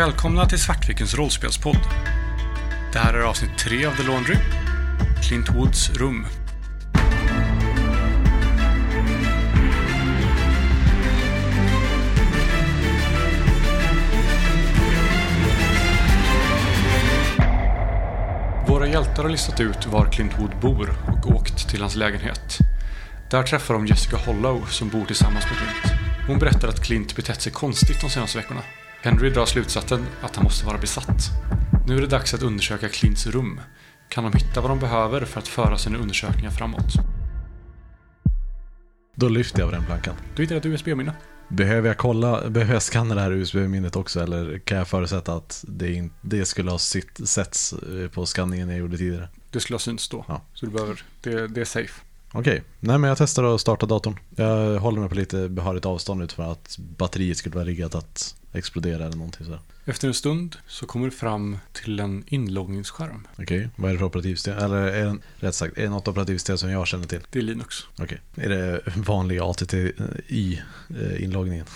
Välkomna till Svartvikens rollspelspodd. Det här är avsnitt 3 av The Laundry. Clint Woods rum. Våra hjältar har listat ut var Clint Wood bor och åkt till hans lägenhet. Där träffar de Jessica Hollow som bor tillsammans med Clint. Hon berättar att Clint betett sig konstigt de senaste veckorna. Henry drar slutsatsen att han måste vara besatt. Nu är det dags att undersöka Clints rum. Kan de hitta vad de behöver för att föra sina undersökningar framåt? Då lyfter jag på den plankan. Du hittar ett USB-minne. Behöver jag kolla, behöver jag scanna det här USB-minnet också eller kan jag förutsätta att det, in, det skulle ha sitt, setts eh, på skanningen jag gjorde tidigare? Det skulle ha synts då. Ja. Så du behöver, det, det är safe. Okej, nej men jag testar att starta datorn. Jag håller mig på lite behörigt avstånd utifrån att batteriet skulle vara riggat att explodera eller någonting sådär. Efter en stund så kommer du fram till en inloggningsskärm. Okej, vad är det för operativsystem? Eller är det, rätt sagt, är det något operativsystem som jag känner till? Det är Linux. Okej, är det vanliga ATTI-inloggningen?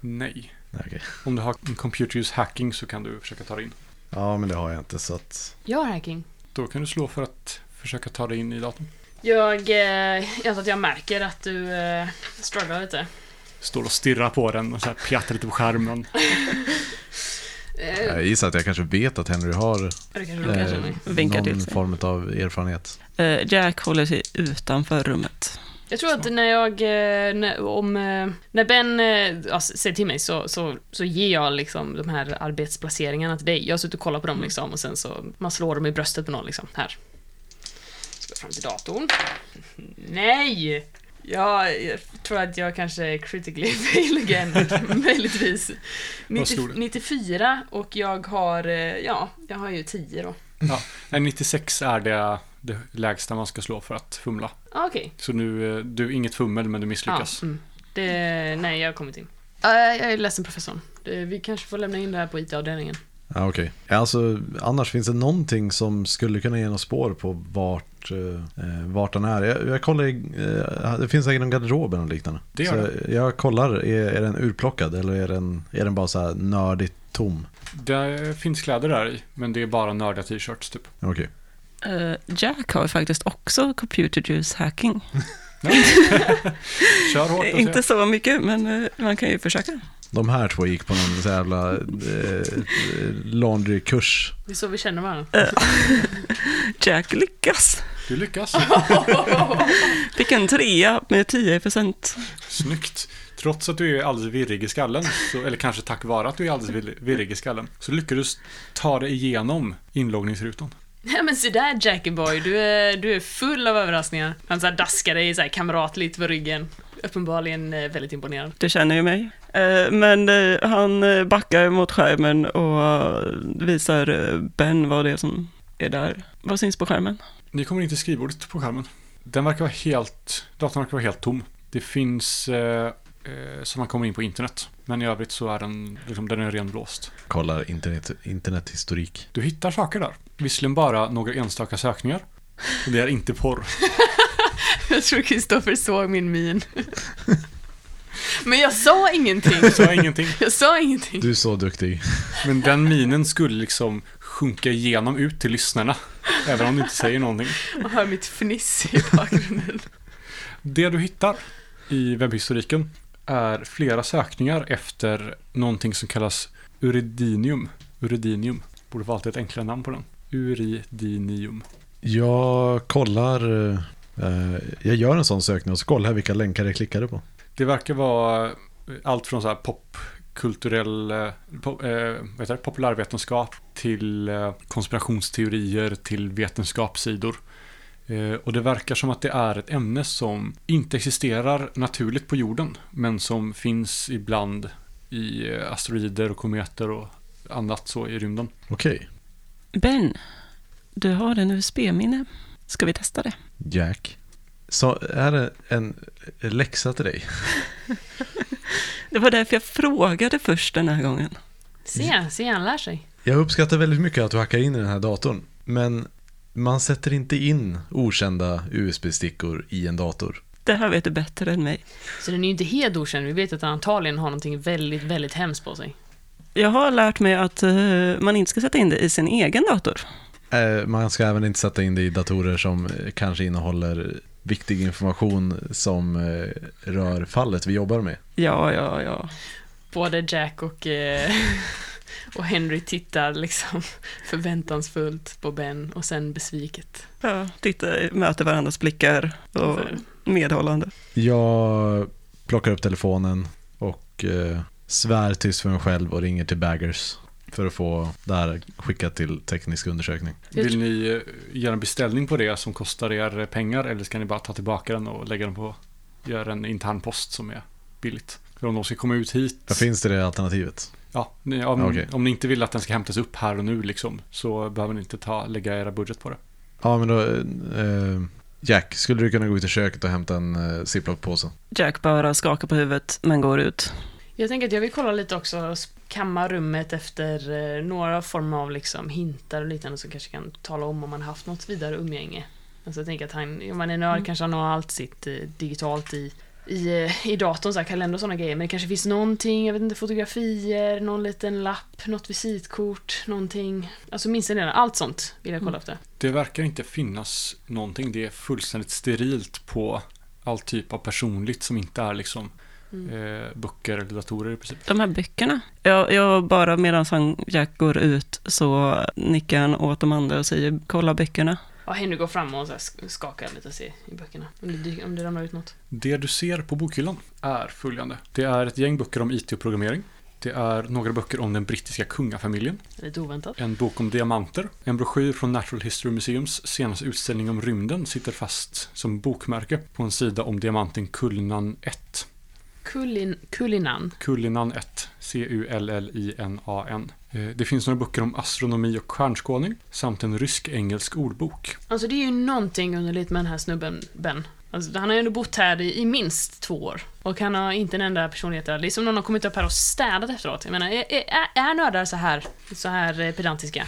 Nej. Nej, okej. Om du har en computer use hacking så kan du försöka ta dig in. Ja, men det har jag inte så att... Jag har hacking. Då kan du slå för att försöka ta dig in i datorn. Jag, eh, jag att jag märker att du eh, strugglar lite. Står och stirrar på den och så här pjattar lite på skärmen. Jag gissar att jag kanske vet att Henry har eh, någon sig. form av erfarenhet. Eh, Jack håller sig utanför rummet. Jag tror att när jag, eh, när, om, eh, när Ben ja, säger till mig så, så, så ger jag liksom de här arbetsplaceringarna till dig. Jag har suttit och kollat på dem liksom och sen så, man slår dem i bröstet på någon liksom. Här. Ska fram till datorn. Nej! Ja, jag tror att jag kanske är critically fail again, möjligtvis. Vad slog 90, du? 94 och jag har, eh, ja, jag har ju 10 då. Ja, nej, 96 är det, det lägsta man ska slå för att fumla. Ah, Okej. Så nu, eh, du, inget fummel men du Ja, misslyckas. mm. det, nej, jag har kommit in. Uh, jag är ledsen professorn. Vi kanske får lämna in det här på IT-avdelningen. Ja, okej. Alltså, annars finns det någonting som skulle kunna ge något spår på vart, eh, vart den är. Jag, jag kollar, i, eh, det finns säkert någon garderob eller liknande. Det gör så jag kollar, är, är den urplockad eller är den, är den bara så här nördigt tom? Det finns kläder där i, men det är bara nördiga t-shirts typ. Okej. Eh, Jack har faktiskt också computer juice hacking. Kör hårt Inte så mycket, men eh, man kan ju försöka. De här två gick på någon så jävla eh, laundrykurs. Det är så vi känner varandra. Jack lyckas. Du lyckas. Fick en trea med 10 procent. Snyggt. Trots att du är alldeles virrig i skallen, så, eller kanske tack vare att du är alldeles vir- virrig i skallen, så lyckades du ta dig igenom inloggningsrutan. Ja men se där Jackie boy, du är, du är full av överraskningar. Han så här daskar dig så här kamratligt på ryggen. Uppenbarligen eh, väldigt imponerad. Du känner ju mig. Eh, Men eh, han backar mot skärmen och visar Ben vad det är som är där. Vad syns på skärmen? Ni kommer in till skrivbordet på skärmen. Den verkar vara helt, datorn verkar vara helt tom. Det finns, eh, eh, så man kommer in på internet. Men i övrigt så är den, liksom, den är renblåst. Kollar internet, internethistorik. Du hittar saker där. Visserligen bara några enstaka sökningar. Och det är inte porr. Jag tror Kristoffer såg min min. Men jag sa ingenting. Så ingenting. Jag sa ingenting. Du är så duktig. Men den minen skulle liksom sjunka igenom ut till lyssnarna. Även om du inte säger någonting. Och hör mitt fniss i bakgrunden. Det du hittar i webbhistoriken är flera sökningar efter någonting som kallas uridinium. Uridinium. Borde valt ett enklare namn på den. Uridinium. Jag kollar, eh, jag gör en sån sökning och så kollar jag vilka länkar jag klickade på. Det verkar vara allt från så här popkulturell, eh, pop, eh, vad det? populärvetenskap till eh, konspirationsteorier till vetenskapssidor. Eh, och det verkar som att det är ett ämne som inte existerar naturligt på jorden, men som finns ibland i eh, asteroider och kometer och annat så i rymden. Okej, Ben, du har en USB-minne. Ska vi testa det? Jack. Så är det en läxa till dig? Det var därför jag frågade först den här gången. Se, se han lär sig. Jag uppskattar väldigt mycket att du hackar in i den här datorn. Men man sätter inte in okända USB-stickor i en dator. Det här vet du bättre än mig. Så den är ju inte helt okänd. Vi vet att han antagligen har någonting väldigt, väldigt hemskt på sig. Jag har lärt mig att eh, man inte ska sätta in det i sin egen dator. Eh, man ska även inte sätta in det i datorer som eh, kanske innehåller viktig information som eh, rör fallet vi jobbar med. Ja, ja, ja. Både Jack och, eh, och Henry tittar liksom förväntansfullt på Ben och sen besviket. ja titta, möter varandras blickar och medhållande. Jag plockar upp telefonen och eh, svär tyst för mig själv och ringer till Baggers för att få det här skickat till teknisk undersökning. Vill ni eh, göra en beställning på det som kostar er pengar eller ska ni bara ta tillbaka den och lägga den på, göra en intern post som är billigt? För om de ska komma ut hit, Vad finns det i det alternativet? ja, ni- om, Okej. om ni inte vill att den ska hämtas upp här och nu liksom, så behöver ni inte ta, lägga era budget på det. Ja, men då... Eh, Jack, skulle du kunna gå ut i köket och hämta en eh, ziplock-påse? Jack bara skakar på huvudet, men går ut. Jag tänker att jag vill kolla lite också, kamma rummet efter eh, några former av liksom hintar och liknande som kanske kan tala om om man haft något vidare umgänge. Alltså jag tänker att han, om man är nörd Mm. kanske han har allt sitt eh, digitalt i, i, eh, i datorn, så här, kalender och sådana grejer. Men det kanske finns någonting, jag vet inte, fotografier, någon liten lapp, något visitkort, någonting. Alltså minst en del, allt sånt vill jag kolla Mm. efter. Det verkar inte finnas någonting. Det är fullständigt sterilt på all typ av personligt som inte är liksom. Eh, böcker eller datorer i princip. De här böckerna. Jag, jag bara medan han Jack går ut så nickar han åt de andra och säger kolla böckerna. Ja, Henry går fram och så här sk- skakar lite och ser i böckerna. Om det, dyker- om det ramlar ut något. Det du ser på bokhyllan är följande. Det är ett gäng böcker om IT och programmering. Det är några böcker om den brittiska kungafamiljen. Lite oväntat. En bok om diamanter. En broschyr från Natural History Museums senaste utställning om rymden sitter fast som bokmärke på en sida om diamanten Kullinan 1. Kullin, Kullinan. Kullinan 1. C-U-L-L-I-N-A-N. Eh, Det finns några böcker om astronomi och stjärnskådning samt en rysk-engelsk ordbok. Alltså det är ju någonting underligt med den här snubben, Ben. Alltså, han har ju ändå bott här i, i minst två år. Och han har inte en enda personlighet där. Det är som någon har kommit upp här och städat efteråt. Jag menar, är, är, är nördar så här, så här eh, pedantiska?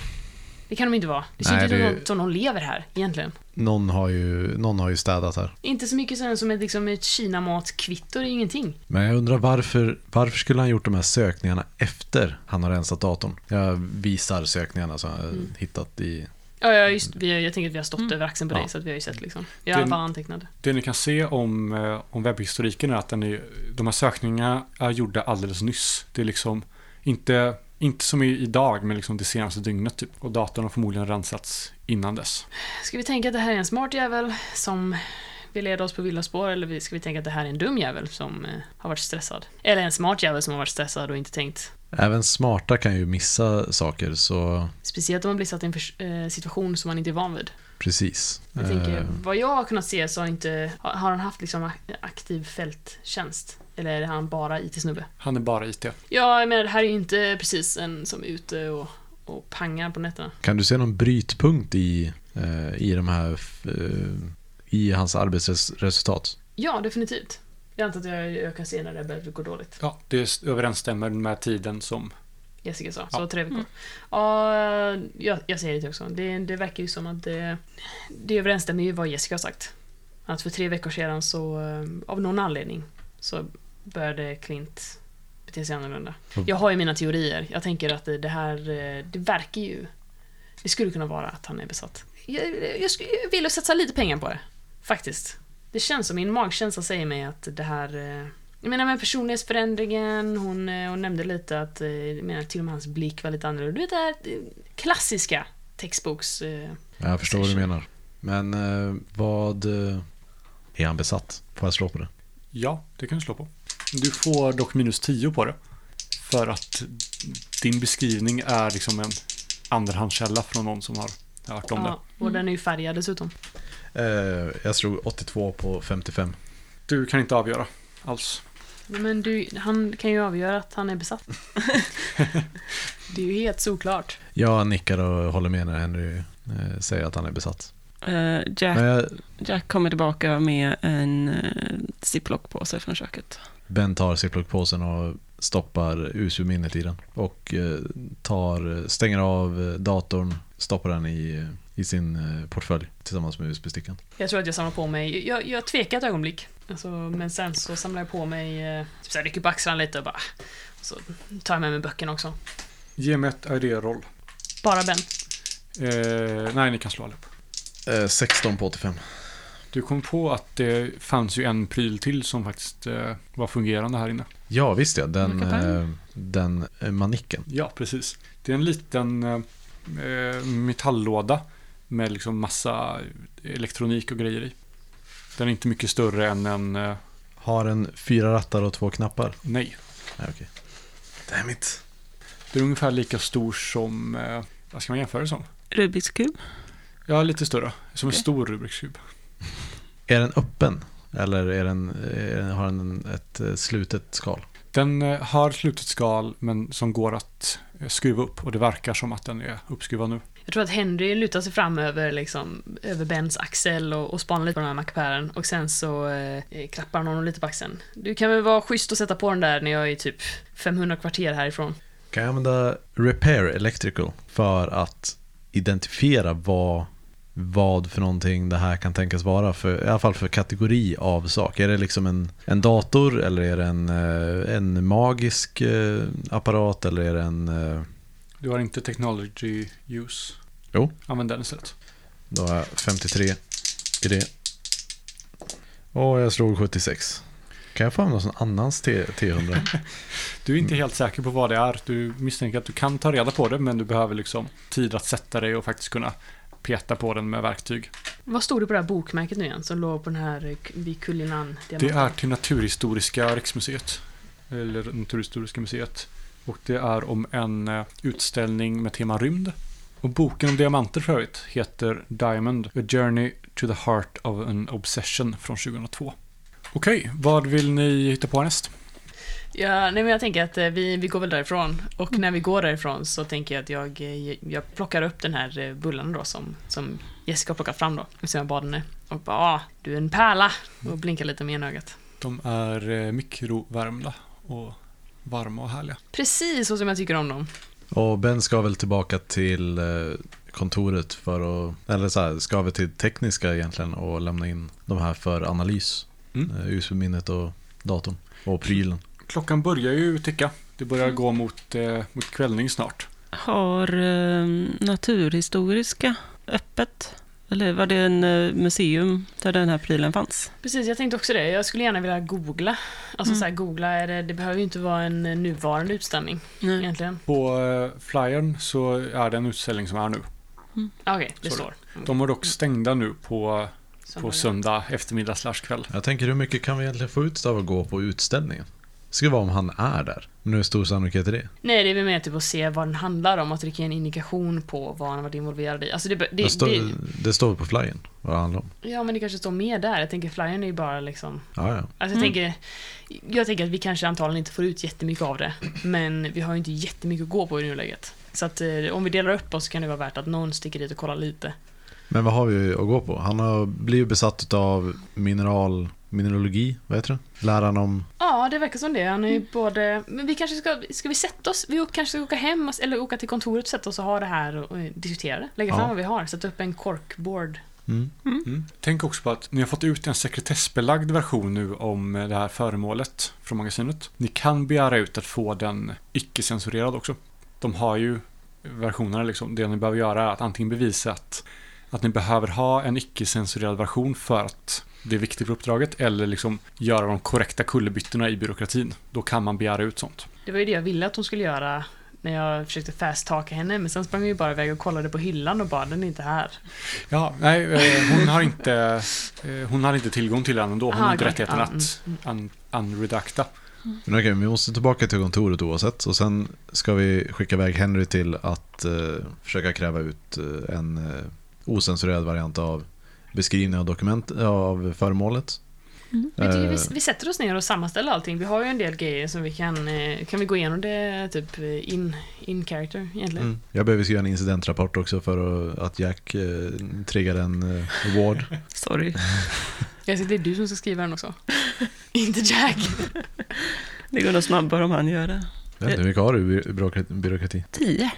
Det kan de inte vara. Det ser Nej, inte ut det- som någon- som någon lever här, egentligen. Någon har ju, någon har ju städat här. Inte så mycket sen som ett, liksom, ett Kinamat-kvitto, det är ingenting. Men jag undrar varför, varför skulle han gjort de här sökningarna efter han har rensat datorn? Jag visar sökningarna som jag Mm. hittat i... Ja, ja just, vi, jag tänker att vi har stått Mm. över axeln på Ja. dig, så att vi har ju sett liksom. Jag har i alla Det- fall antecknat. Det ni kan se om, eh, om webbhistoriken är att den är, de här sökningarna är gjorda alldeles nyss. Det är liksom inte, inte som idag, men liksom det senaste dygnet typ. Och datorn har förmodligen rensats innan dess. Ska vi tänka att det här är en smart jävel som vill leda oss på villospår eller vi- ska vi tänka att det här är en dum jävel som eh, har varit stressad? Eller en smart jävel som har varit stressad och inte tänkt. Även smarta kan ju missa saker, så Speciellt om man blir satt i en eh, situation som man inte är van vid. precis. Jag tänker, Eh, vad jag har kunnat se så har, inte, har han haft liksom ak- aktiv fälttjänst. Eller är han bara IT-snubbe? Han är bara IT. Ja, jag menar det här är ju inte precis en som är ute och, och pangar på nätterna. Kan du se någon brytpunkt i, eh, i de här... eh, I hans arbetsresultat? Ja, definitivt. Jag antar att jag, jag kan se när det börjar gå dåligt. Ja, det överensstämmer med tiden som... Jessica sa. Ja. Så tre veckor. Mm. Ja, jag, jag säger det också. Det, det verkar ju som att det, det överensstämmer ju vad Jessica har sagt. Att för tre veckor sedan så, eh, av någon anledning, så började Clint bete sig annorlunda. Mm. Jag har ju mina teorier. Jag tänker att det, här, eh, det verkar ju... Det skulle kunna vara att han är besatt. Jag, jag, skulle, jag vill satsa lite pengar på det. Faktiskt. Det känns som, min magkänsla säger mig att det här... eh, Jag menar med personlighetsförändringen, hon, eh, hon nämnde lite att, jag menar till och med hans blick var lite annorlunda. Du vet det här klassiska textboks... eh, Jag förstår vad du menar. Men eh, vad... Är han besatt? Får jag slå på det? Ja, det kan du slå på. Du får dock minus 10 på det. För att din beskrivning är liksom en andrahandskälla från någon som har hört om det. Ja, och den är ju färgad dessutom. Eh, jag slog 82 på 55. Du kan inte avgöra alls. Men du, han kan ju avgöra att han är besatt. det är ju helt såklart. Jag nickar och håller med när Henry eh, säger att han är besatt. Men Jack, jag, Jack kommer tillbaka med en uh, ziplock-påse från köket. Ben tar ziplock-påsen och stoppar USU-minnet i den. Och eh, tar, stänger av eh, datorn, stoppar den i, i sin eh, portfölj tillsammans med USB-stickan. Jag tror att jag samlar på mig, jag, jag tvekar ett ögonblick. Alltså, men sen så samlar jag på mig, typ såhär, rycker på axlarna lite och bara Så tar jag med mig böckerna också. Ge mig ett idéroll. Bara Ben. Eh, nej, ni kan slå allihop. Eh, 16 på 85. Du kom på att det fanns ju en pryl till som faktiskt eh, var fungerande här inne. Ja, visst ja. Den, eh, den eh, manicken. Ja, precis. Det är en liten eh, metalllåda med liksom massa elektronik och grejer i. Den är inte mycket större än en... Eh, Har en fyra rattar och två knappar. nej. Nej, okej. Damn it. Den är ungefär lika stor som... Eh, vad ska man jämföra det som? Rubiks kub. Ja, lite större. Som en Okej. stor Rubiks kub. Är den öppen? Eller är den, är den, har den ett eh, slutet skal? Den eh, har slutet skal men som går att eh, skruva upp och det verkar som att den är uppskruvad nu. Jag tror att Henry lutar sig fram över, liksom, över Bens axel och, och spanar lite på den här mackapären och sen så eh, klappar han honom lite på axeln. Du kan väl vara schysst och sätta på den där när jag är typ 500 kvarter härifrån. Kan jag använda Repair Electrical för att identifiera vad, vad för någonting det här kan tänkas vara? För, I alla fall för kategori av sak. Är det liksom en, en dator eller är det en, eh, en magisk eh, apparat eller är det en... eh, Du har inte technology use. Jo. Använd den istället. Då har jag 53 i det. Och jag slog 76. Kan jag få använda någon annans T- T100? Du är inte helt säker på vad det är. Du misstänker att du kan ta reda på det men du behöver liksom tid att sätta dig och faktiskt kunna peta på den med verktyg. Vad stod det på det här bokmärket nu igen som låg på den här eh, vid Kullinan? Det är till Naturhistoriska riksmuseet. Eller Naturhistoriska museet. Och det är om en eh, utställning med tema rymd. Och boken om diamanter för övrigt heter Diamond, A Journey to the Heart of an Obsession från 2002. Okej, vad vill ni hitta på näst? Ja, nej men jag tänker att eh, vi, vi går väl därifrån. Och när vi går därifrån så tänker jag att jag, eh, jag plockar upp den här eh, bullen då som, som Jessica har plockat fram då. Eftersom jag bad henne. Och bara, ah, du är en pärla. Och blinkar lite med ena ögat. De är mikrovärmda och varma och härliga. Precis så som jag tycker om dem. Och Ben ska väl tillbaka till kontoret för att, eller så här, ska vi till tekniska egentligen och lämna in de här för analys. Mm. USB-minnet och datorn och prylen. Klockan börjar ju ticka. Det börjar gå mot, eh, mot kvällning snart. Har eh, Naturhistoriska öppet? Eller var det en eh, museum där den här prylen fanns? Precis, jag tänkte också det. Jag skulle gärna vilja googla. Alltså Mm. så här, googla, är det, det behöver ju inte vara en eh, nuvarande utställning Nej. egentligen. På eh, flyern så är det en utställning som är nu. Ah, Okej, det Så står. De är dock stängda nu på, på det. söndag eftermiddag slash kväll. Jag tänker hur mycket kan vi egentligen få ut av att gå på utställningen? Det skulle vara om han är där. Men hur stor sannolikhet är det? Nej, det är väl mer typ att se vad den handlar om, att det kan ge en indikation på vad han har varit involverad i. Alltså det, det, Det, står, det, det står på flyern vad det handlar om. ja, men det kanske står mer där. Jag tänker flyern är ju bara liksom... Ja, ja. Alltså jag, Mm. tänker, jag tänker att vi kanske antagligen inte får ut jättemycket av det, men vi har ju inte jättemycket att gå på i nuläget. Så att eh, om vi delar upp oss så kan det vara värt att någon sticker dit och kollar lite. Men vad har vi att gå på? Han har blivit besatt av mineral, mineralogi, vad heter det? Läran om... Ja, det verkar som det. Han är Mm. ju både... Men vi kanske ska... Ska vi sätta oss? Vi kanske ska åka hem eller åka till kontoret och sätta oss och ha det här och, och diskutera det. Lägga Ja. fram vad vi har. Sätta upp en corkboard. Mm. Mm. Tänk också på att ni har fått ut en sekretessbelagd version nu om eh, det här föremålet från magasinet. Ni kan begära ut att få den icke-censurerad också. De har ju versionerna liksom. Det ni behöver göra är att antingen bevisa att, att ni behöver ha en icke-censurerad version för att det är viktigt för uppdraget eller liksom göra de korrekta kullerbyttorna i byråkratin. Då kan man begära ut sånt. Det var ju det jag ville att hon skulle göra när jag försökte fast-talka henne, men sen sprang vi ju bara iväg och kollade på hyllan och bara, den är inte här. Ja, nej, eh, hon har inte, eh, hon har inte tillgång till den ändå. Hon Aha, har inte rättigheten att un, unredacta. Men okej, vi måste tillbaka till kontoret oavsett. Och sen ska vi skicka iväg Henry till att eh, försöka kräva ut eh, en eh, osensurerad variant av beskrivning av dokument av föremålet. Vi, tycker Eh, vi, vi sätter oss ner och sammanställer allting. Vi har ju en del grejer som vi kan... eh, Kan vi gå igenom det typ eh, in, in character egentligen? Mm. Jag behöver skriva en incidentrapport också för att- Jack eh, triggar en eh, award. Sorry. Jag ser det är du som ska skriva den också. inte Jack. Det går nog snabbare om han gör det. Inte, hur mycket har du i byråkrati- byråkrati? Tio.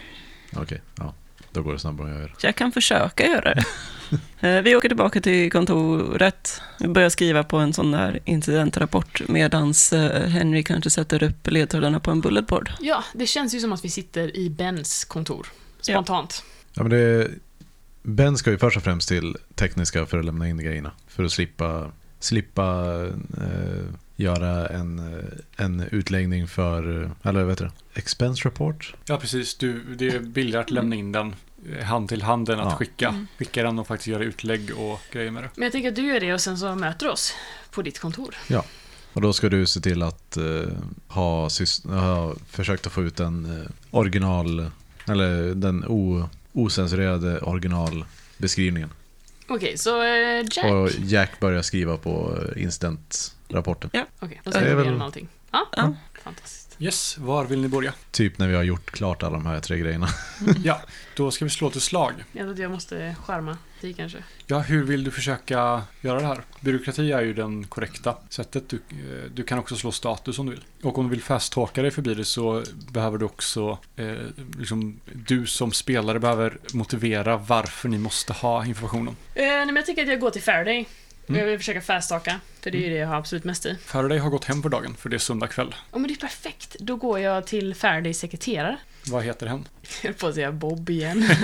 Okej, ja. Då går det snabbare än jag gör. Jag kan försöka göra det. Eh, Vi åker tillbaka till kontoret. Vi börjar skriva på en sån där incidentrapport medan Henry kanske sätter upp ledtrådarna på en bulletboard. Ja, det känns ju som att vi sitter i Bens kontor. Spontant. Ja, men det, ben ska ju först och främst till tekniska för att lämna in grejerna. För att slippa, slippa eh, göra en, en utläggning för, eller vad heter det? Expense report? Ja, precis. Du, det är billigare att lämna in den eh, hand till hand än att Ja. skicka, Mm. skicka den och faktiskt göra utlägg och grejer med det. Men jag tänker att du gör det och sen så möter du oss på ditt kontor. Och då ska du se till att eh, ha, ha försökt att få ut den eh, original, eller den o, osensurerade originalbeskrivningen. Okej, så eh, Jack. Och Jack börjar skriva på eh, incidentrapporten. Okej, då är vi väl- igenom allting. Ja, Ja. fantastiskt. Yes, var vill ni börja? Typ när vi har gjort klart alla de här tre grejerna. Ja, då ska vi slå till slag. Jag tror att jag måste skärma dig kanske. Ja, hur vill du försöka göra det här? Byråkrati är ju den korrekta sättet. Du, eh, du kan också slå status om du vill. Och om du vill fast-talka dig förbi det så behöver du också, eh, liksom, du som spelare behöver motivera varför ni måste ha informationen. Eh, nej, men jag tänker att jag går till Faraday. Mm. Jag vill försöka faststaka, för det är ju det jag har absolut mest i. Faraday har gått hem för dagen, för det är söndag kväll. Ja, men det är perfekt. Då går jag till Faradays sekreterare. Vad heter hen? Jag höll på att säga Bob igen.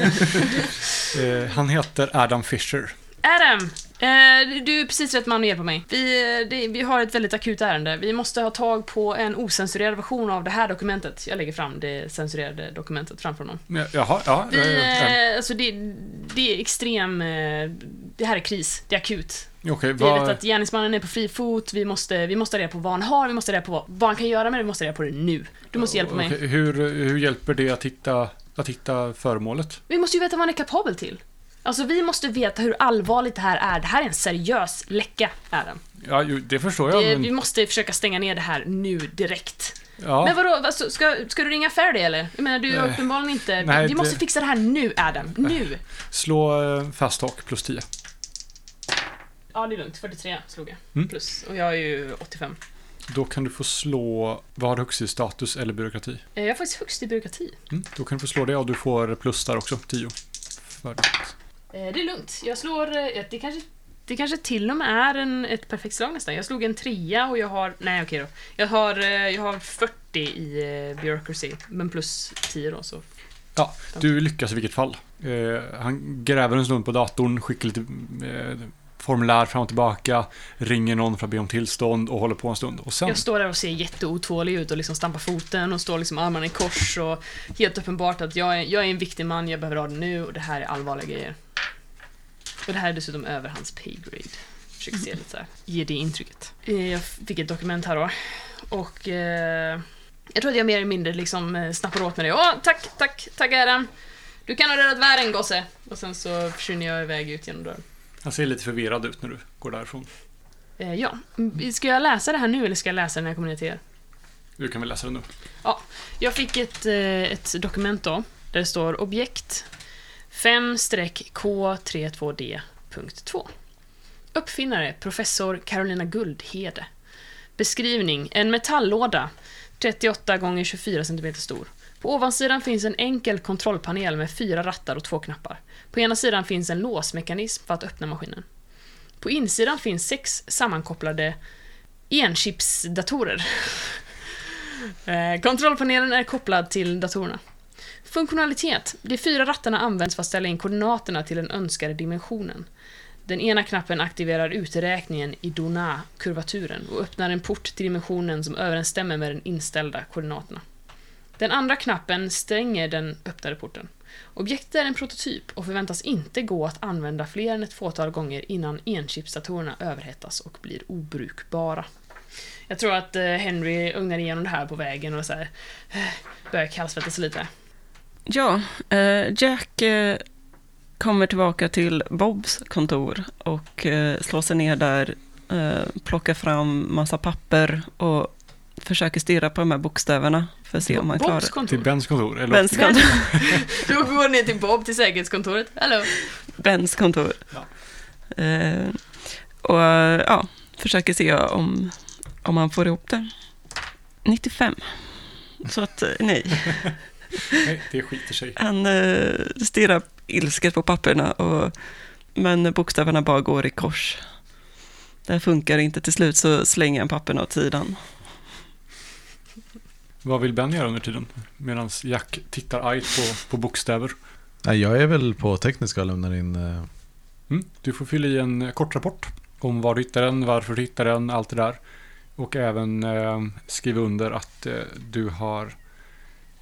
Eh, han heter Adam Fisher. Adam! Eh, du är precis rätt man att hjälpa mig. Vi, eh, det, vi har ett väldigt akut ärende. Vi måste ha tag på en osensurerad version av det här dokumentet. Jag lägger fram det censurerade dokumentet framför honom. Ja, Jaha, ja. Vi, eh, alltså det, det är extrem... Eh, det här är kris. Det är akut. Okej, Vi vet vad... att gärningsmannen är på fri fot. Vi måste, vi måste reda på vad han har. Vi måste reda på vad, vad han kan göra med det. Vi måste reda på det nu. Du måste hjälpa mig. Okej, hur, hur hjälper det att hitta, att hitta föremålet? Vi måste ju veta vad han är kapabel till. Alltså vi måste veta hur allvarligt det här är. Det här är en seriös läcka, Adam. Ja, ju, det förstår jag. Det, men, vi måste försöka stänga ner det här nu, direkt. ja. Men vadå, alltså, ska, ska du ringa Faraday eller? Jag menar, du Eh, uppenbarligen inte... nej, vi det- måste fixa det här nu, Adam. Nu! Slå eh, fast talk plus 10. Ja, det är lugnt. 43 slog jag. Mm. Plus. Och jag är ju 85. Då kan du få slå, vad har du högst i status eller byråkrati? Eh, Jag är faktiskt högst i byråkrati. Mm, då kan du få slå det och du får plus där också, 10. För det. Eh, Det är lugnt. Jag slår... eh, Det kanske, det kanske till och med är en, ett perfekt slag nästan. Jag slog en trea och jag har... Nej, okej då. Jag har, jag har 40 i bureaucracy, men plus 10 då, så... Ja, du lyckas i vilket fall. Eh, han gräver en stund på datorn, skickar lite eh, formulär fram och tillbaka, ringer någon för att be om tillstånd och håller på en stund. Och sen, Jag står där och ser jätteotålig ut och liksom stampar foten och står liksom armarna i kors och helt uppenbart att jag är, jag är en viktig man, jag behöver ha det nu och det här är allvarliga grejer. Och det här är dessutom över hans paygrade. Försöker se lite så här, ge det intrycket. Eh, Jag fick ett dokument här då. Och eh, jag tror att jag mer eller mindre liksom eh, snappar åt mig det. Åh, tack, tack, tack Adam. Du kan ha räddat världen gosse. Och sen så försvinner jag iväg ut genom dörren. Han ser lite förvirrad ut när du går därifrån. Eh, ja, Mm, ska jag läsa det här nu eller ska jag läsa det när jag kommer ner till er? Du kan väl läsa det nu. Jag fick ett, eh, ett dokument då, där det står objekt 5-K32D.2. Uppfinnare professor Carolina Guldhede. Beskrivning en metalllåda 38 gånger 24 cm stor. På ovansidan finns en enkel kontrollpanel med fyra rattar och två knappar. På ena sidan finns en låsmekanism för att öppna maskinen. På insidan finns sex sammankopplade enchipsdatorer. Eh, kontrollpanelen är kopplad till datorerna. Funktionalitet. De fyra rattarna används för att ställa in koordinaterna till den önskade dimensionen. Den ena knappen aktiverar uträkningen i Donat-kurvaturen och öppnar en port till dimensionen som överensstämmer med de inställda koordinaterna. Den andra knappen stänger den öppnade porten. Objektet är en prototyp och förväntas inte gå att använda fler än ett fåtal gånger innan enchipsdatorerna överhettas och blir obrukbara. Jag tror att eh, Henry ugnar igenom det här på vägen och så här, eh, börjar kallsvettas lite. Ja, eh, Jack kommer tillbaka till Bobs kontor och slår sig ner där, plockar fram massa papper och försöker stirra på de här bokstäverna för att se om han klarar Bobs Till. Bens kontor. Eller? Bens kontor. Då går ner till Bob till säkerhetskontoret. Hallå. Bens kontor. Eh, och ja, försöker se om, om han får ihop det. 95. Så att eh, nej. Nej, det skiter sig. Han eh, stirrar ilsket på papperna, och, men bokstäverna bara går i kors. Det här funkar inte. Till slut så slänger han papperna åt sidan. Vad vill Ben göra under tiden? Medan Jack tittar argt på, på bokstäver. Nej, jag är väl på tekniska och lämnar in... eh, Mm. Du får fylla i en kort rapport om var du hittar den, varför du hittar den, allt det där. Och även eh, skriva under att eh, du har...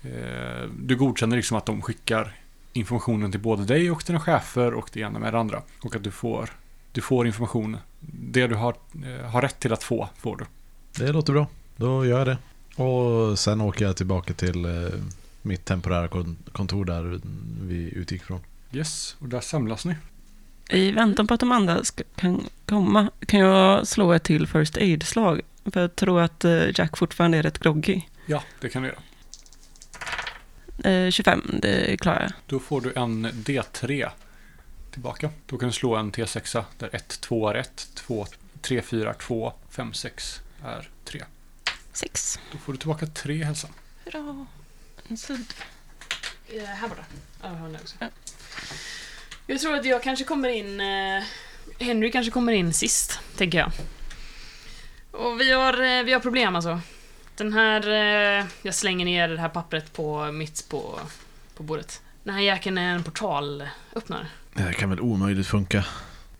Eh, du godkänner liksom att de skickar informationen till både dig och dina chefer och det ena med det andra. Och att du får, du får information. Det du har, eh, har rätt till att få, får du. Det låter bra. Då gör jag det. Och sen åker jag tillbaka till eh, mitt temporära kon- kontor där vi utgick från. Yes, och där samlas ni. I väntan på att de andra ska, kan komma kan jag slå ett till First Aid-slag. För jag tror att eh, Jack fortfarande är rätt groggy. Ja, det kan du göra. Eh, 25, det klarar jag. Då får du en D3 tillbaka. Då kan du slå en T6 där 1, 2 är 1, 2, 3, 4 är 2, 5, 6 är 3. Sex. Då får du tillbaka 3 hälsa. Hurra. En sudd. Eh, här borta. Ja, jag har den också. Ja. Jag tror att jag kanske kommer in... Eh, Henry kanske kommer in sist, tänker jag. Och vi har, eh, vi har problem alltså. Den här... Eh, jag slänger ner det här pappret på mitt på, på bordet. Den här jäkeln är en portalöppnare. Det kan väl omöjligt funka.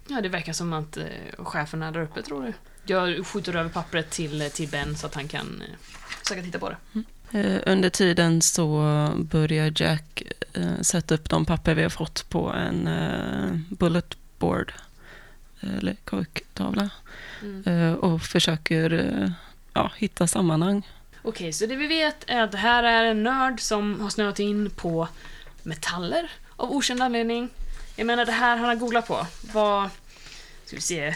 Ja, det verkar som att eh, chefen är där uppe, tror du. Jag skjuter över pappret till, till Ben så att han kan eh, försöka titta på det. Eh, Under tiden så börjar Jack eh, sätta upp de papper vi har fått på en bullet board, eller korktavla, Mm. och försöker ja, hitta sammanhang. Okej, så det vi vet är att det här är en nörd som har snöat in på metaller av okänd anledning. Jag menar det här han har googlat på var, ska vi se,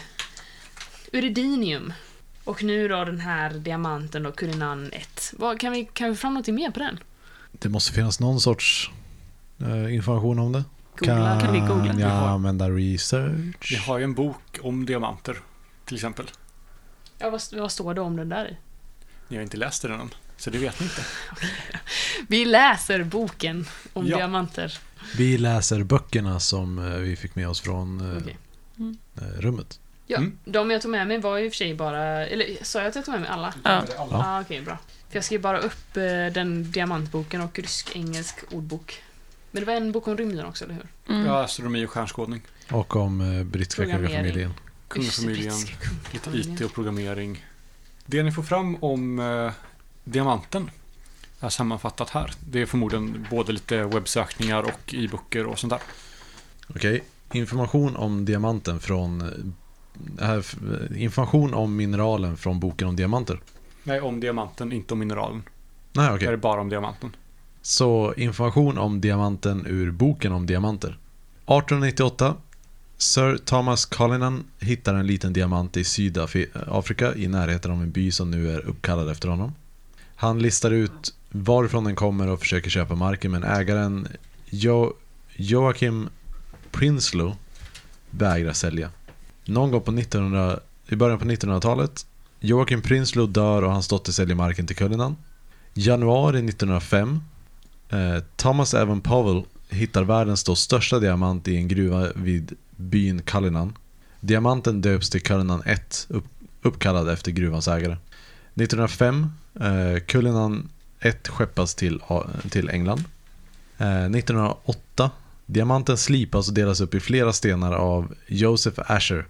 Uridinium. Och nu då den här diamanten då, Kurinan 1. Vad, kan, vi, kan vi få fram något mer på den? Det måste finnas någon sorts eh, information om det. Googla. Kan vi googla? jag använda research? Vi har ju en bok om diamanter, till exempel. Ja, vad, vad står det om den där i? Ni har inte läst den än, så det vet ni inte. Vi läser boken om Ja. diamanter. Vi läser böckerna som eh, vi fick med oss från eh, Okej. eh, rummet. Ja, Mm. de jag tog med mig var ju i och för sig bara... Eller sa jag att jag tog med mig alla? Ja. Ja, ah, okej, bra. För jag skrev bara upp eh, den diamantboken och rysk-engelsk ordbok. Men det var en bok om rymden också, eller hur? Mm. Ja, astronomi och stjärnskådning. Och om eh, brittiska kungafamiljen. Kungafamiljen, lite. IT och programmering. Det ni får fram om eh, diamanten är sammanfattat här. Det är förmodligen både lite webbsökningar och e-böcker och sånt där. Okej, information om diamanten från... information om mineralen från boken om diamanter. Nej, om diamanten, inte om mineralen. Nej, Det okej. är bara om diamanten. Så information om diamanten ur boken om diamanter. 1898. Sir Thomas Cullinan hittar en liten diamant i Sydafrika i närheten av en by som nu är uppkallad efter honom. Han listar ut varifrån den kommer och försöker köpa marken men ägaren jo Joakim Prinsloo vägrar sälja. Någon gång på 1900, i början på 1900-talet Joakim Prinsloo dör och hans dotter säljer marken till Cullinan. Januari 1905 Eh, Thomas Evan Powell hittar världens då största diamant i en gruva vid byn Cullinan. Diamanten döps till Cullinan 1, upp, uppkallad efter gruvans ägare. 1905, eh, Cullinan 1 skeppas till, till England. Eh, 1908, diamanten slipas och delas upp i flera stenar av Joseph Asher.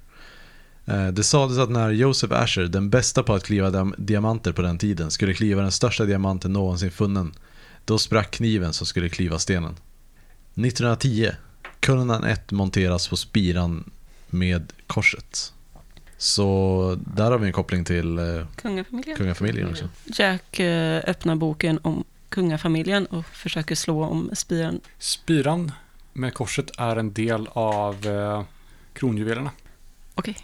Eh, det sades att när Joseph Asher, den bästa på att kliva diam- diamanter på den tiden, skulle kliva den största diamanten någonsin funnen då sprack kniven som skulle kliva stenen. 1910. Cullinan 1 monteras på spiran med korset. Så där har vi en koppling till eh, Kungafamiljen. kungafamiljen också. Jack eh, öppnar boken om kungafamiljen och försöker slå om spiran. Spiran med korset är en del av kronjuvelerna. Okej.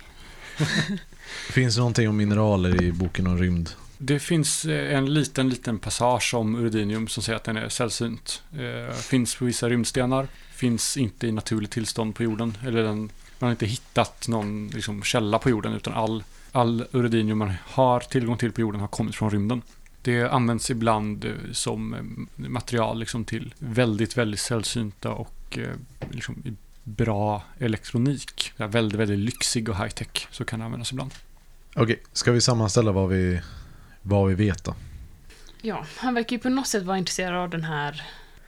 Finns det någonting om mineraler i boken om rymd? Det finns eh, en liten, liten passage om uridinium som säger att den är sällsynt. Eh, finns på vissa rymdstenar, finns inte i naturligt tillstånd på jorden. Eller den, man har inte hittat någon liksom, källa på jorden utan all, all uridinium man har tillgång till på jorden har kommit från rymden. Det används ibland eh, som eh, material liksom till väldigt, väldigt sällsynta och eh, liksom bra elektronik. Det väldigt, väldigt lyxig och high-tech. Så kan det användas ibland. Okej, ska vi sammanställa vad vi, vad vi vet då? Ja, han verkar ju på något sätt vara intresserad av den här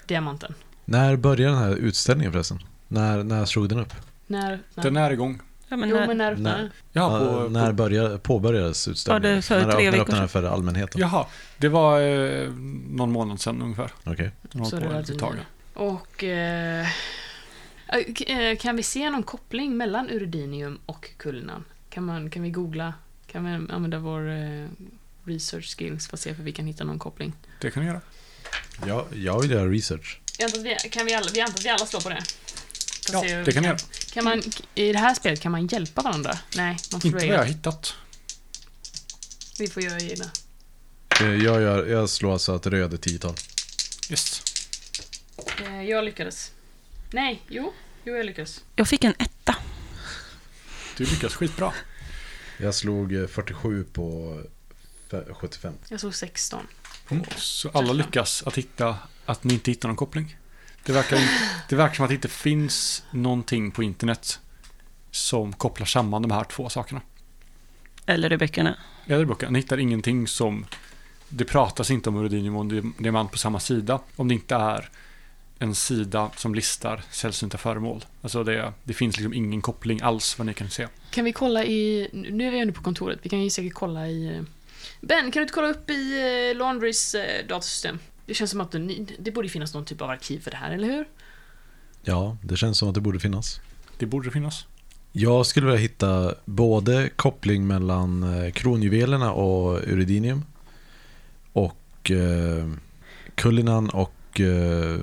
diamanten. När började den här utställningen förresten? När, när slog den upp? När... när Den är igång. Ja, men jo, när, men när öppnar när- den? Ja, Ja, på, när på, började, påbörjades utställningen? Ja, det för när tre när veckor öppnade den för allmänheten? jaha, det var eh, någon månad sedan ungefär. Okej. Har Så på det var tag. du. Och... Eh, kan vi se någon koppling mellan Uridinium och Kullinan? Kan, man, kan vi googla? Kan vi använda vår eh, research skills för att se om vi kan hitta någon koppling? Det kan du göra. Ja, jag vill göra research. Jag antar att vi, kan vi, alla, vi antar att vi alla slår på det? Ja, det vi kan du göra. Kan man, I det här spelet kan man hjälpa varandra? Nej, man får Inte vad jag har hittat. Vi får göra egna. Eh, Jag, gör, jag slår alltså att röd är tiotal. Eh, jag lyckades. Nej, jo. Jo, jag lyckades. jag fick en etta. Du lyckas skitbra. Jag slog eh, 47 på fe- 75. Jag såg 16. Så alla lyckas att hitta att ni inte hittar någon koppling. Det verkar, det verkar som att det inte finns någonting på internet som kopplar samman de här två sakerna. Eller i böckerna. Eller i boken. Ni hittar ingenting som... Det pratas inte om uridinium och di- diamant på samma sida. Om det inte är en sida som listar sällsynta föremål. Alltså det, det finns liksom ingen koppling alls vad ni kan se. Kan vi kolla i... Nu är vi ändå på kontoret. Vi kan ju säkert kolla i... Ben, kan du inte kolla upp i eh, Laundrys eh, datasystem? Det känns som att det, det borde finnas någon typ av arkiv för det här, eller hur? Ja, det känns som att det borde finnas. Det borde finnas. Jag skulle vilja hitta både koppling mellan eh, kronjuvelerna och Uridinium och eh, Kullinan och eh,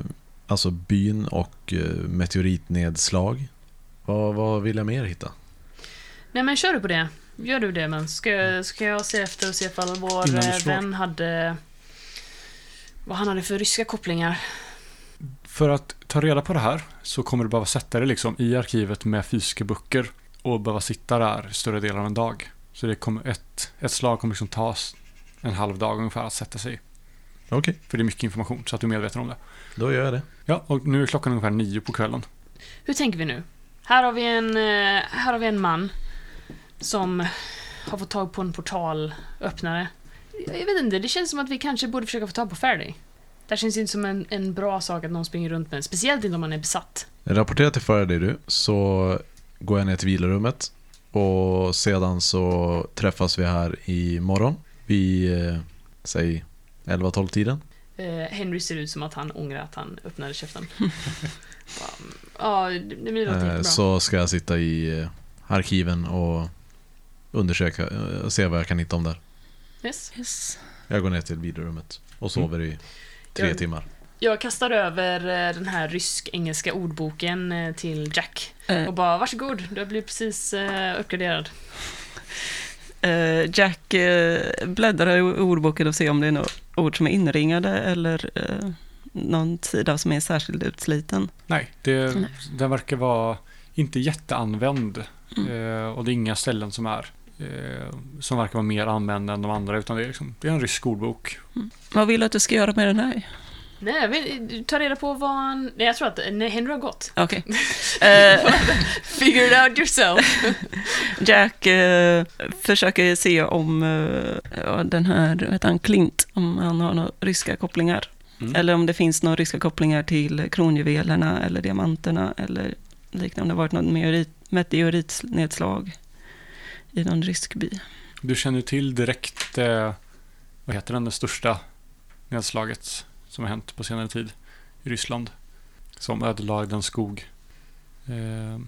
alltså byn och eh, meteoritnedslag. Vad, vad vill jag mer hitta? Nej, men kör du på det. Gör du det, men ska, ska jag se efter och se ifall vår eh, vän hade... Vad han hade för ryska kopplingar. För att ta reda på det här så kommer du behöva sätta dig liksom i arkivet med fysiska böcker och behöva sitta där större delen av en dag. Så det kommer ett, ett slag kommer liksom tas en halv dag ungefär att sätta sig. Okej, För det är mycket information så att du är medveten om det. Då gör jag det. Ja, och nu är klockan ungefär nio på kvällen. Hur tänker vi nu? Här har vi en, eh, här har vi en man som har fått tag på en portalöppnare. Jag vet inte, det känns som att vi kanske borde försöka få tag på Faraday. Det här känns inte som en, en bra sak att någon springer runt med, speciellt inte om man är besatt. Rapportera till Faraday du, så går jag ner till vilarummet och sedan så träffas vi här i morgon vid, eh, säg 11-12 tiden. Eh, Henry ser ut som att han ångrar att han öppnade käften. Bara, Ja, det det låter Eh, jättebra. Så ska jag sitta i eh, arkiven och undersöka och se vad jag kan hitta om där. Yes. Yes. Jag går ner till vilarummet och sover i tre Jag- timmar. Jag kastar över den här rysk-engelska ordboken till Jack. Och bara, varsågod, du har blivit precis uppgraderad. Eh, Jack eh, bläddrar i ordboken och ser om det är något ord som är inringade eller eh, någon sida som är särskilt utsliten. Nej, det, Nej. den verkar vara inte jätteanvänd. Mm. Och det är inga ställen som är som verkar vara mer använda än de andra. Utan det är, liksom, det är en rysk ordbok. Vad vill du att du ska göra med den här? Nej, jag vill ta reda på vad han... Nej, jag tror att nej, Henry har gått. Okej. Eh, Figure it out yourself. Jack eh, försöker se om ja, den här, heter han, Clint, om han har några ryska kopplingar. Mm. Eller om det finns några ryska kopplingar till kronjuvelerna eller diamanterna eller liknande. Om det har varit något meteorit, meteoritnedslag i någon rysk by. Du känner till direkt, vad heter den, det största nedslaget som har hänt på senare tid i Ryssland. Som ödelagde en skog. Eh,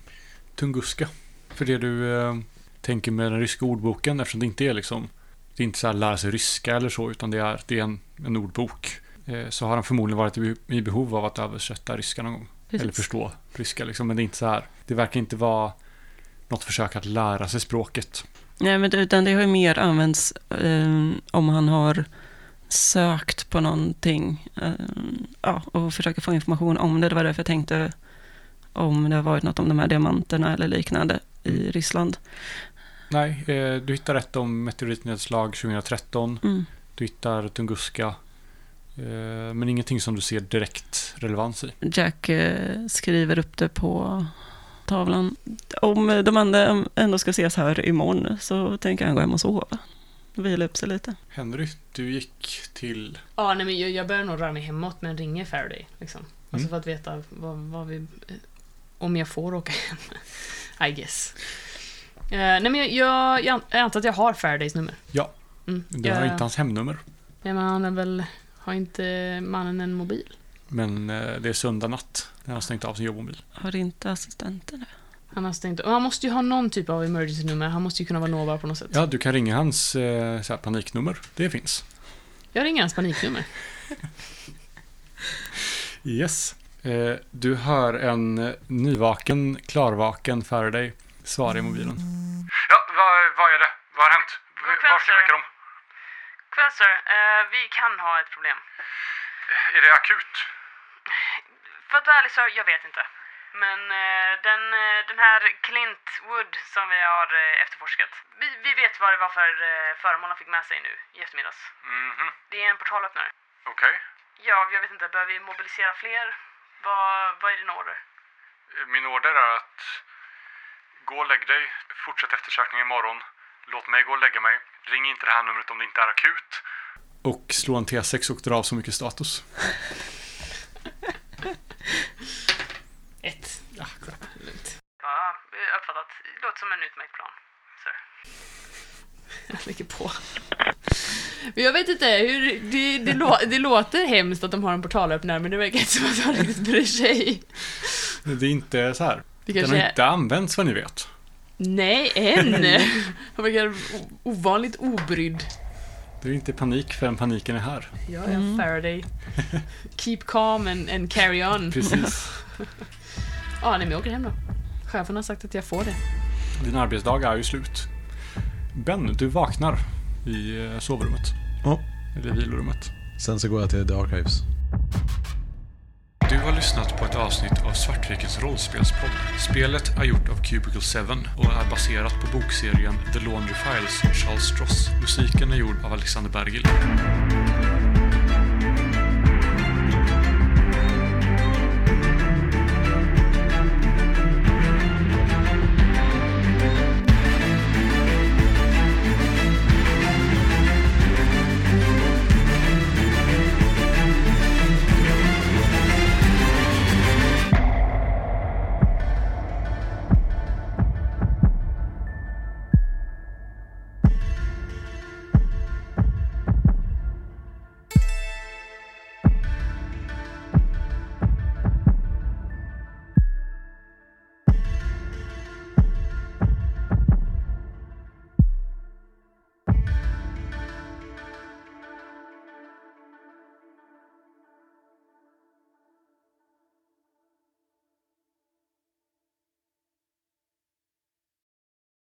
Tunguska. För det du eh, tänker med den ryska ordboken, eftersom det inte är liksom, det är inte så här lära sig ryska eller så, utan det är, det är en, en ordbok. Eh, så har han förmodligen varit i, i behov av att översätta ryska någon gång. Eller förstå ryska liksom, men det är inte så här, det verkar inte vara något försök att lära sig språket. Nej, men utan det har ju mer använts eh, om han har sökt på någonting eh, ja, och försöker få information om det. Det var därför jag tänkte om det har varit något om de här diamanterna eller liknande i Ryssland. Nej, eh, du hittar rätt om meteoritnedslag 2013. Mm. Du hittar Tunguska. eh, Men ingenting som du ser direkt relevans i. Jack skriver upp det på tavlan. Om de andra ändå ska ses här imorgon så tänker han gå hem och sova. Vila upp sig lite. Henry, du gick till... Ja, nej, men jag, jag börjar nog röra mig hemåt men ringer Faraday. Liksom. Alltså Mm. för att veta vad, vad vi... Om jag får åka hem. I guess. Eh, nej men jag, jag, jag antar att jag har Faradays nummer. Ja. Mm. Du jag, har inte hans hemnummer. Nej, men han är väl... Har inte mannen en mobil? Men eh, det är söndag natt. när Han har stängt av sin jobbmobil. Har inte assistenten det? Han har stängt och Han måste ju ha någon typ av emergency-nummer. Han måste ju kunna vara nåbar på något sätt. Ja, du kan ringa hans eh, så här, paniknummer. Det finns. Jag ringer hans paniknummer. Yes. Eh, du hör en eh, nyvaken, klarvaken Faraday svara i mobilen. Ja, vad, vad är det? Vad har hänt? God kväll, sir. Kväll sir, Eh, vi kan ha ett problem. Är det akut? För att vara ärlig så, jag vet inte. Men eh, den, eh, den här Clint Wood som vi har eh, efterforskat. Vi, vi vet vad det var för eh, föremål han fick med sig nu i eftermiddags. Mhm, Det är en portalöppnare. okej. Ja, jag vet inte. Behöver vi mobilisera fler? Vad, vad är din order? Min order är att gå och lägg dig, fortsätt eftersökningen imorgon. Låt mig gå och lägga mig. Ring inte det här numret om det inte är akut. Och slå en T6 och dra av så mycket status. Ett. Ja, crap. Lugnt. Ja, uppfattat. Låter som en utmärkt plan, sir. Jag lägger på. Men jag vet inte, hur, det, det, lå, det låter hemskt att de har en portalöppnare, men det verkar inte som att de riktigt bryr sig. Det är inte så här. Det Den har är... inte använts vad ni vet. Nej, än! Han verkar ovanligt obrydd. Det är inte panik förrän paniken är här. Jag är en Faraday. Keep calm and, and carry on. Precis. Ja, nej men jag åker hem då. Chefen har sagt att jag får det. Din arbetsdag är ju slut. Ben, du vaknar i eh, sovrummet. Ja. Eller vilorummet. Sen så går jag till The Archives. Du har lyssnat på ett avsnitt av Svartvikens rollspelspodd. Spelet är gjort av Cubicle 7 och är baserat på bokserien The Laundry Files av Charles Stross. Musiken är gjord av Alexander Bergil.